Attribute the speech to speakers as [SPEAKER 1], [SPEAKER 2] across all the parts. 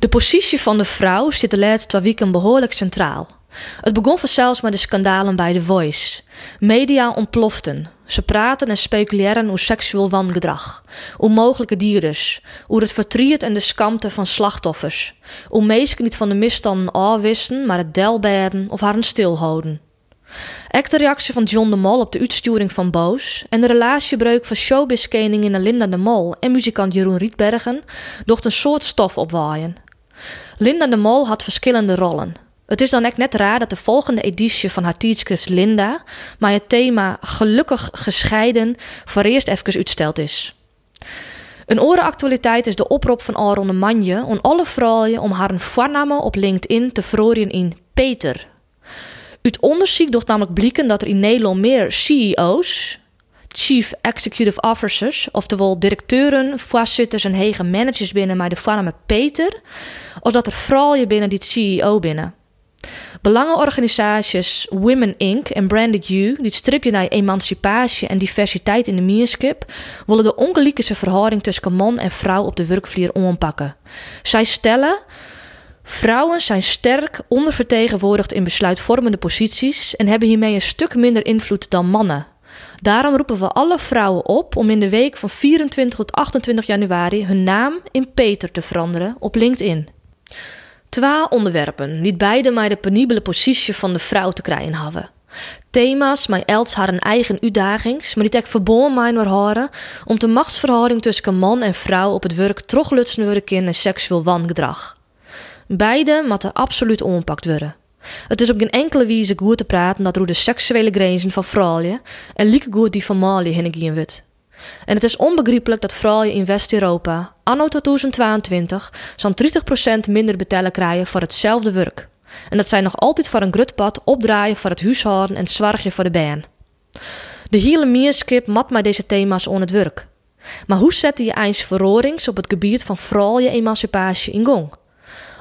[SPEAKER 1] De positie van de vrouw zit de laatste twee weken behoorlijk centraal. Het begon vanzelfs met de schandalen bij The Voice. Media ontploften. Ze praten en speculeren over seksueel wangedrag, over mogelijke dieren, over het verdriet en de skamte van slachtoffers, hoe mensen niet van de misstanden afwisten, maar het delberen of haar stilhouden. Ook de reactie van John de Mol op de uitsturing van Boos en de relatiebreuk van showbizkoningin Linda de Mol en muzikant Jeroen Rietbergen docht een soort stof opwaaien. Linda de Mol had verschillende rollen. Het is dan net raar dat de volgende editie van haar tijdschrift Linda, maar het thema gelukkig gescheiden, voor eerst even uitsteld is. Een orenactualiteit is de oproep van Aaron Manje om alle vrouwen om haar voornaam op LinkedIn te verorien in Peter. Uit onderzoek doet namelijk blikken dat er in Nederland meer CEO's, Chief Executive Officers, oftewel directeuren, voorzitters en hege managers binnen maar de voornaam Peter, als dat er vrouwen binnen die CEO binnen. Belangenorganisaties Women Inc. en Branded You, die stripje naar emancipatie en diversiteit in de meerskip, willen de ongelijke verhouding tussen man en vrouw op de werkvlier ompakken. Zij stellen. Vrouwen zijn sterk ondervertegenwoordigd in besluitvormende posities en hebben hiermee een stuk minder invloed dan mannen. Daarom roepen we alle vrouwen op om in de week van 24 tot 28 januari hun naam in Peter te veranderen op LinkedIn. Twee onderwerpen, niet beide maar de penibele positie van de vrouw te krijgen hebben. Thema's mij els haar een eigen uitdagings, maar die tek verbonden mij naar horen om de machtsverhouding tussen man en vrouw op het werk troglutsen worden en seksueel wangedrag. Beide moeten absoluut ompakt worden. Het is op geen enkele wijze goed te praten dat er de seksuele grenzen van vrouwen en lieke goed die van mannen heen wordt. En het is onbegrijpelijk dat vrouwen in West-Europa anno 2022 zo'n 30% minder betalen krijgen voor hetzelfde werk. En dat zij nog altijd voor een grutpad opdraaien voor het huishouden en zwargje voor de baan. De hele meerskip mat mij deze thema's on het werk. Maar hoe zette je eens verrorings op het gebied van vrouwen-emancipatie in gang?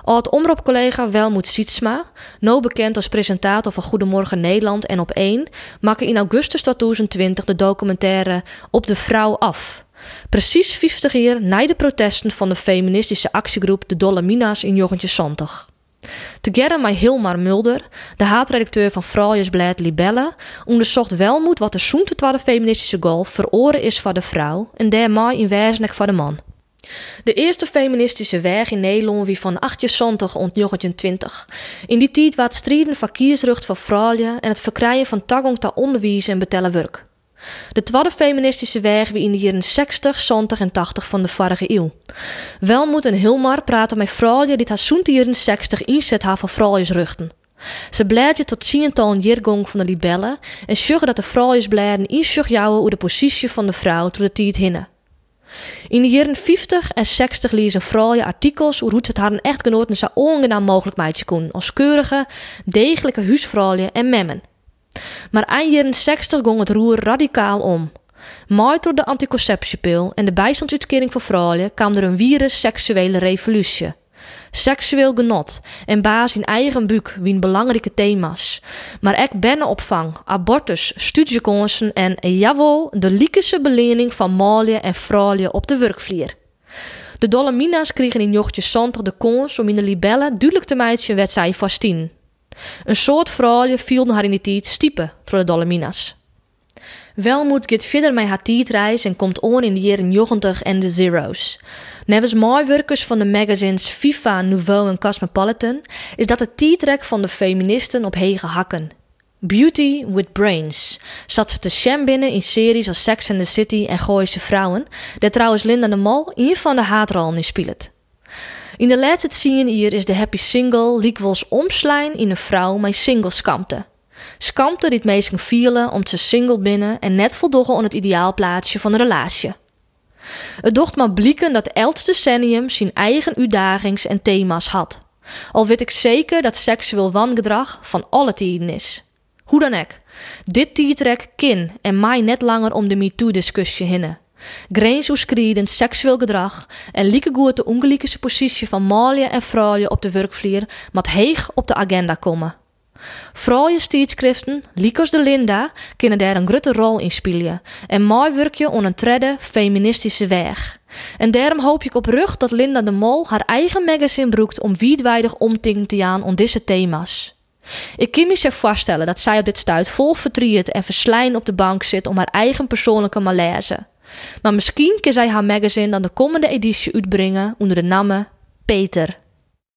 [SPEAKER 1] Oud-omroepcollega Welmoed Sietsma, nou bekend als presentator van Goedemorgen Nederland en op 1, maakte in augustus 2020 de documentaire Op de Vrouw af. Precies 50 jaar na de protesten van de feministische actiegroep De Dolomina's in Jochentje Santig. Together met Hilmar Mulder, de haatredacteur van Vrouwjesblad Libelle, onderzocht Welmoed wat de zoemte feministische golf veroren is voor de vrouw en daarmee in wezenlijk voor de man. De eerste feministische weg in Nederland wie van 1870 ont 20. In die tijd was strijden van kiesrecht van vrouwen en het verkrijgen van toegang tot onderwijs en betellen werk. De tweede feministische weg wie in de jaren 60, 70 en 80 van de vorige eeuw. Wel moet een Hilmar praten met vrouwen die haar zo'n jaren 60 inzet haar voor vrouwensruchten. Ze blijven tot tiental een jeergong van de libellen en zorgen dat de vrouwensbladen inzorg jouwen over de positie van de vrouw door de tijd hinnen. In de jaren 50 en 60 lezen vrouwen artikels hoe het haar echtgenoten zo ongenaam mogelijk meidje kon, als keurige, degelijke huisvrouwen en memmen. Maar eind jaren 60 ging het roer radicaal om. Maait door de anticonceptiepil en de bijstandsuitkering voor vrouwen kwam er een virus seksuele revolutie. Seksueel genot en baas in eigen buik wien belangrijke thema's. Maar ook bennenopvang, abortus, studiekansen en jawel, de liekese belening van malen en vrouwen op de werkvlier. De Dolomina's kregen in jochtje zantig de kans om in de libellen duidelijk te meidje werd zij vastien. Een soort vrouwen viel haar in die tijd stiepen door de Dolomina's. Welmoed gaat verder met haar tijdreis en komt on in de jaren 90 en de zero's. Nevens workers van de magazines FIFA, Nouveau en Cosmopolitan is dat het tijdrek van de feministen op hege hakken. Beauty with Brains zat ze te sham binnen in series als Sex and the City en Gooise Vrouwen, daar trouwens Linda de Mol een van de haatrollen in speelt. In de laatste zien hier is de happy single Liekwols omslijn in een vrouw met single skamte. Skamte dit meesten vielen om ze single binnen en net voldoggen aan het ideaalplaatsje van de relatie. Het docht maar blikken dat elk decennium zijn eigen uitdagings en thema's had. Al weet ik zeker dat seksueel wangedrag van alle tijden is. Hoe dan ook, dit tijdrek kin en mij net langer om de MeToo-discussie hinnen. Grensoverskrijdend seksueel gedrag en lieke goed de ongelijke positie van malen en vrouwen op de werkvlier mat heeg op de agenda komen. Vrouwenstijdschriften, Likos de Linda, kunnen daar een grote rol in spelen en mooi werkje on een tredde feministische weg. En daarom hoop ik oprecht dat Linda de Mol haar eigen magazine broekt om wijdwijdig omting te gaan om deze thema's. Ik kan me zich voorstellen dat zij op dit stuit vol verdriet en verslijn op de bank zit om haar eigen persoonlijke malaise. Maar misschien kan zij haar magazine dan de komende editie uitbrengen onder de naam Peter.